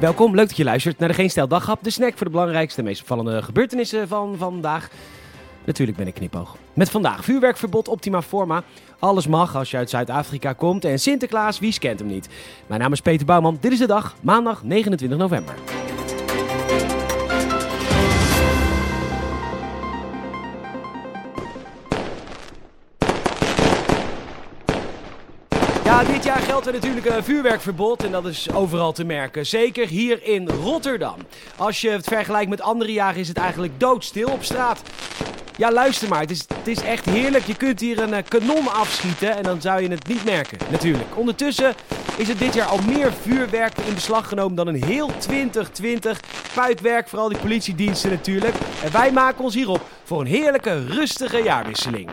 Welkom, leuk dat je luistert naar de Geen Stel Daghap, de snack voor de belangrijkste en meest opvallende gebeurtenissen van vandaag. Natuurlijk ben ik knipoog. Met vandaag vuurwerkverbod Optima Forma. Alles mag als je uit Zuid-Afrika komt en Sinterklaas, wie kent hem niet? Mijn naam is Peter Bouwman, dit is de dag, maandag 29 november. Ja, dit jaar geldt er natuurlijk een vuurwerkverbod en dat is overal te merken. Zeker hier in Rotterdam. Als je het vergelijkt met andere jaren is het eigenlijk doodstil op straat. Ja, luister maar. Het is, het is echt heerlijk. Je kunt hier een uh, kanon afschieten en dan zou je het niet merken, natuurlijk. Ondertussen is er dit jaar al meer vuurwerk in beslag genomen dan een heel 2020. Puikwerk voor al die politiediensten natuurlijk. En wij maken ons hierop voor een heerlijke, rustige jaarwisseling.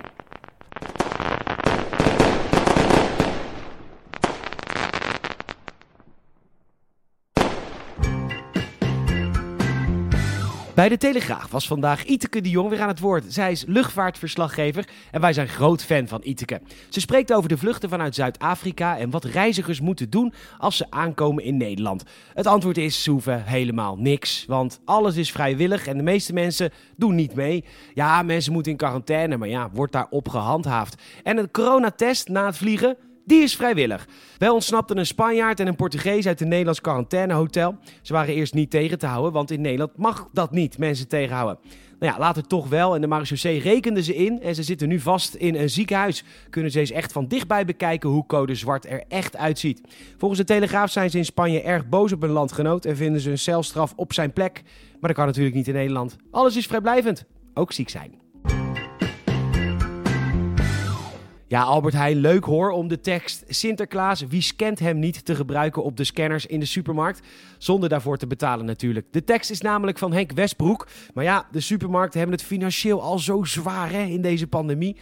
Bij de Telegraaf was vandaag Iteke de Jong weer aan het woord. Zij is luchtvaartverslaggever en wij zijn groot fan van Iteke. Ze spreekt over de vluchten vanuit Zuid-Afrika en wat reizigers moeten doen als ze aankomen in Nederland. Het antwoord is, ze helemaal niks, want alles is vrijwillig en de meeste mensen doen niet mee. Ja, mensen moeten in quarantaine, maar ja, wordt daarop gehandhaafd. En een coronatest na het vliegen? Die is vrijwillig. Wel ontsnapten een Spanjaard en een Portugees uit een Nederlands quarantainehotel. Ze waren eerst niet tegen te houden, want in Nederland mag dat niet, mensen tegenhouden. Nou ja, later toch wel. En de marechaussee rekende ze in en ze zitten nu vast in een ziekenhuis. Kunnen ze eens echt van dichtbij bekijken hoe code zwart er echt uitziet. Volgens de Telegraaf zijn ze in Spanje erg boos op hun landgenoot en vinden ze een celstraf op zijn plek. Maar dat kan natuurlijk niet in Nederland. Alles is vrijblijvend. Ook ziek zijn. Ja, Albert Heijn, leuk hoor om de tekst Sinterklaas, wie scant hem niet te gebruiken op de scanners in de supermarkt. Zonder daarvoor te betalen natuurlijk. De tekst is namelijk van Henk Westbroek. Maar ja, de supermarkten hebben het financieel al zo zwaar hè, in deze pandemie.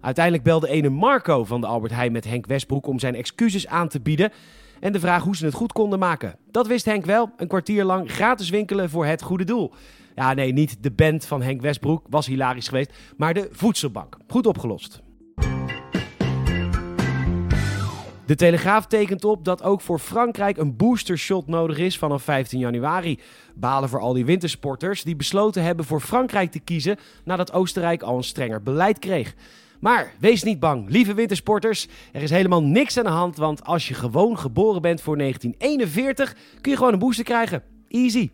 Uiteindelijk belde ene Marco van de Albert Heijn met Henk Westbroek om zijn excuses aan te bieden. En de vraag hoe ze het goed konden maken. Dat wist Henk wel, een kwartier lang gratis winkelen voor het goede doel. Ja, nee, niet de band van Henk Westbroek, was hilarisch geweest, maar de voedselbank. Goed opgelost. De Telegraaf tekent op dat ook voor Frankrijk een boostershot nodig is vanaf 15 januari. Balen voor al die wintersporters die besloten hebben voor Frankrijk te kiezen nadat Oostenrijk al een strenger beleid kreeg. Maar wees niet bang, lieve wintersporters. Er is helemaal niks aan de hand, want als je gewoon geboren bent voor 1941, kun je gewoon een booster krijgen. Easy.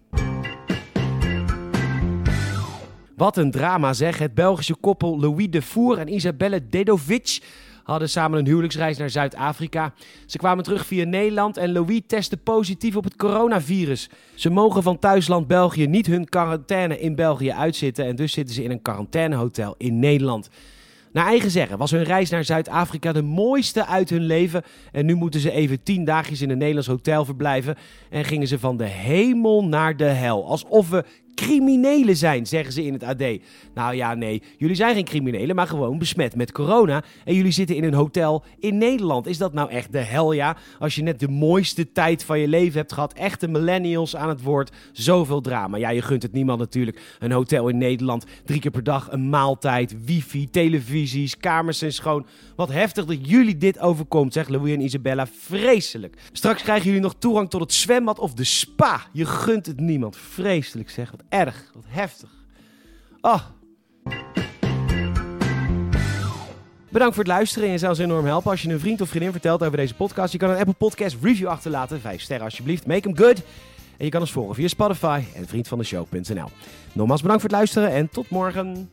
Wat een drama zeg. Het Belgische koppel Louis de Voer en Isabelle Dedovic hadden samen een huwelijksreis naar Zuid-Afrika. Ze kwamen terug via Nederland en Louis testte positief op het coronavirus. Ze mogen van thuisland België niet hun quarantaine in België uitzitten en dus zitten ze in een quarantainehotel in Nederland. Naar eigen zeggen was hun reis naar Zuid-Afrika de mooiste uit hun leven. En nu moeten ze even tien dagjes in een Nederlands hotel verblijven. En gingen ze van de hemel naar de hel. Alsof we criminelen zijn, zeggen ze in het AD. Nou ja, nee, jullie zijn geen criminelen, maar gewoon besmet met corona. En jullie zitten in een hotel in Nederland. Is dat nou echt de hel, ja? Als je net de mooiste tijd van je leven hebt gehad, echte millennials aan het woord, zoveel drama. Ja, je gunt het niemand natuurlijk. Een hotel in Nederland, drie keer per dag, een maaltijd, wifi, televisies, kamers zijn schoon. Wat heftig dat jullie dit overkomt, zegt Louis en Isabella. Vreselijk. Straks krijgen jullie nog toegang tot het zwembad of de spa. Je gunt het niemand. Vreselijk zeg. Wat erg. Wat heftig. Oh. Bedankt voor het luisteren en je zou ons enorm helpen als je een vriend of vriendin vertelt over deze podcast. Je kan een Apple Podcast review achterlaten. Vijf sterren alsjeblieft. Make them good. En je kan ons volgen via Spotify en vriendvandeshow.nl. Nogmaals bedankt voor het luisteren en tot morgen.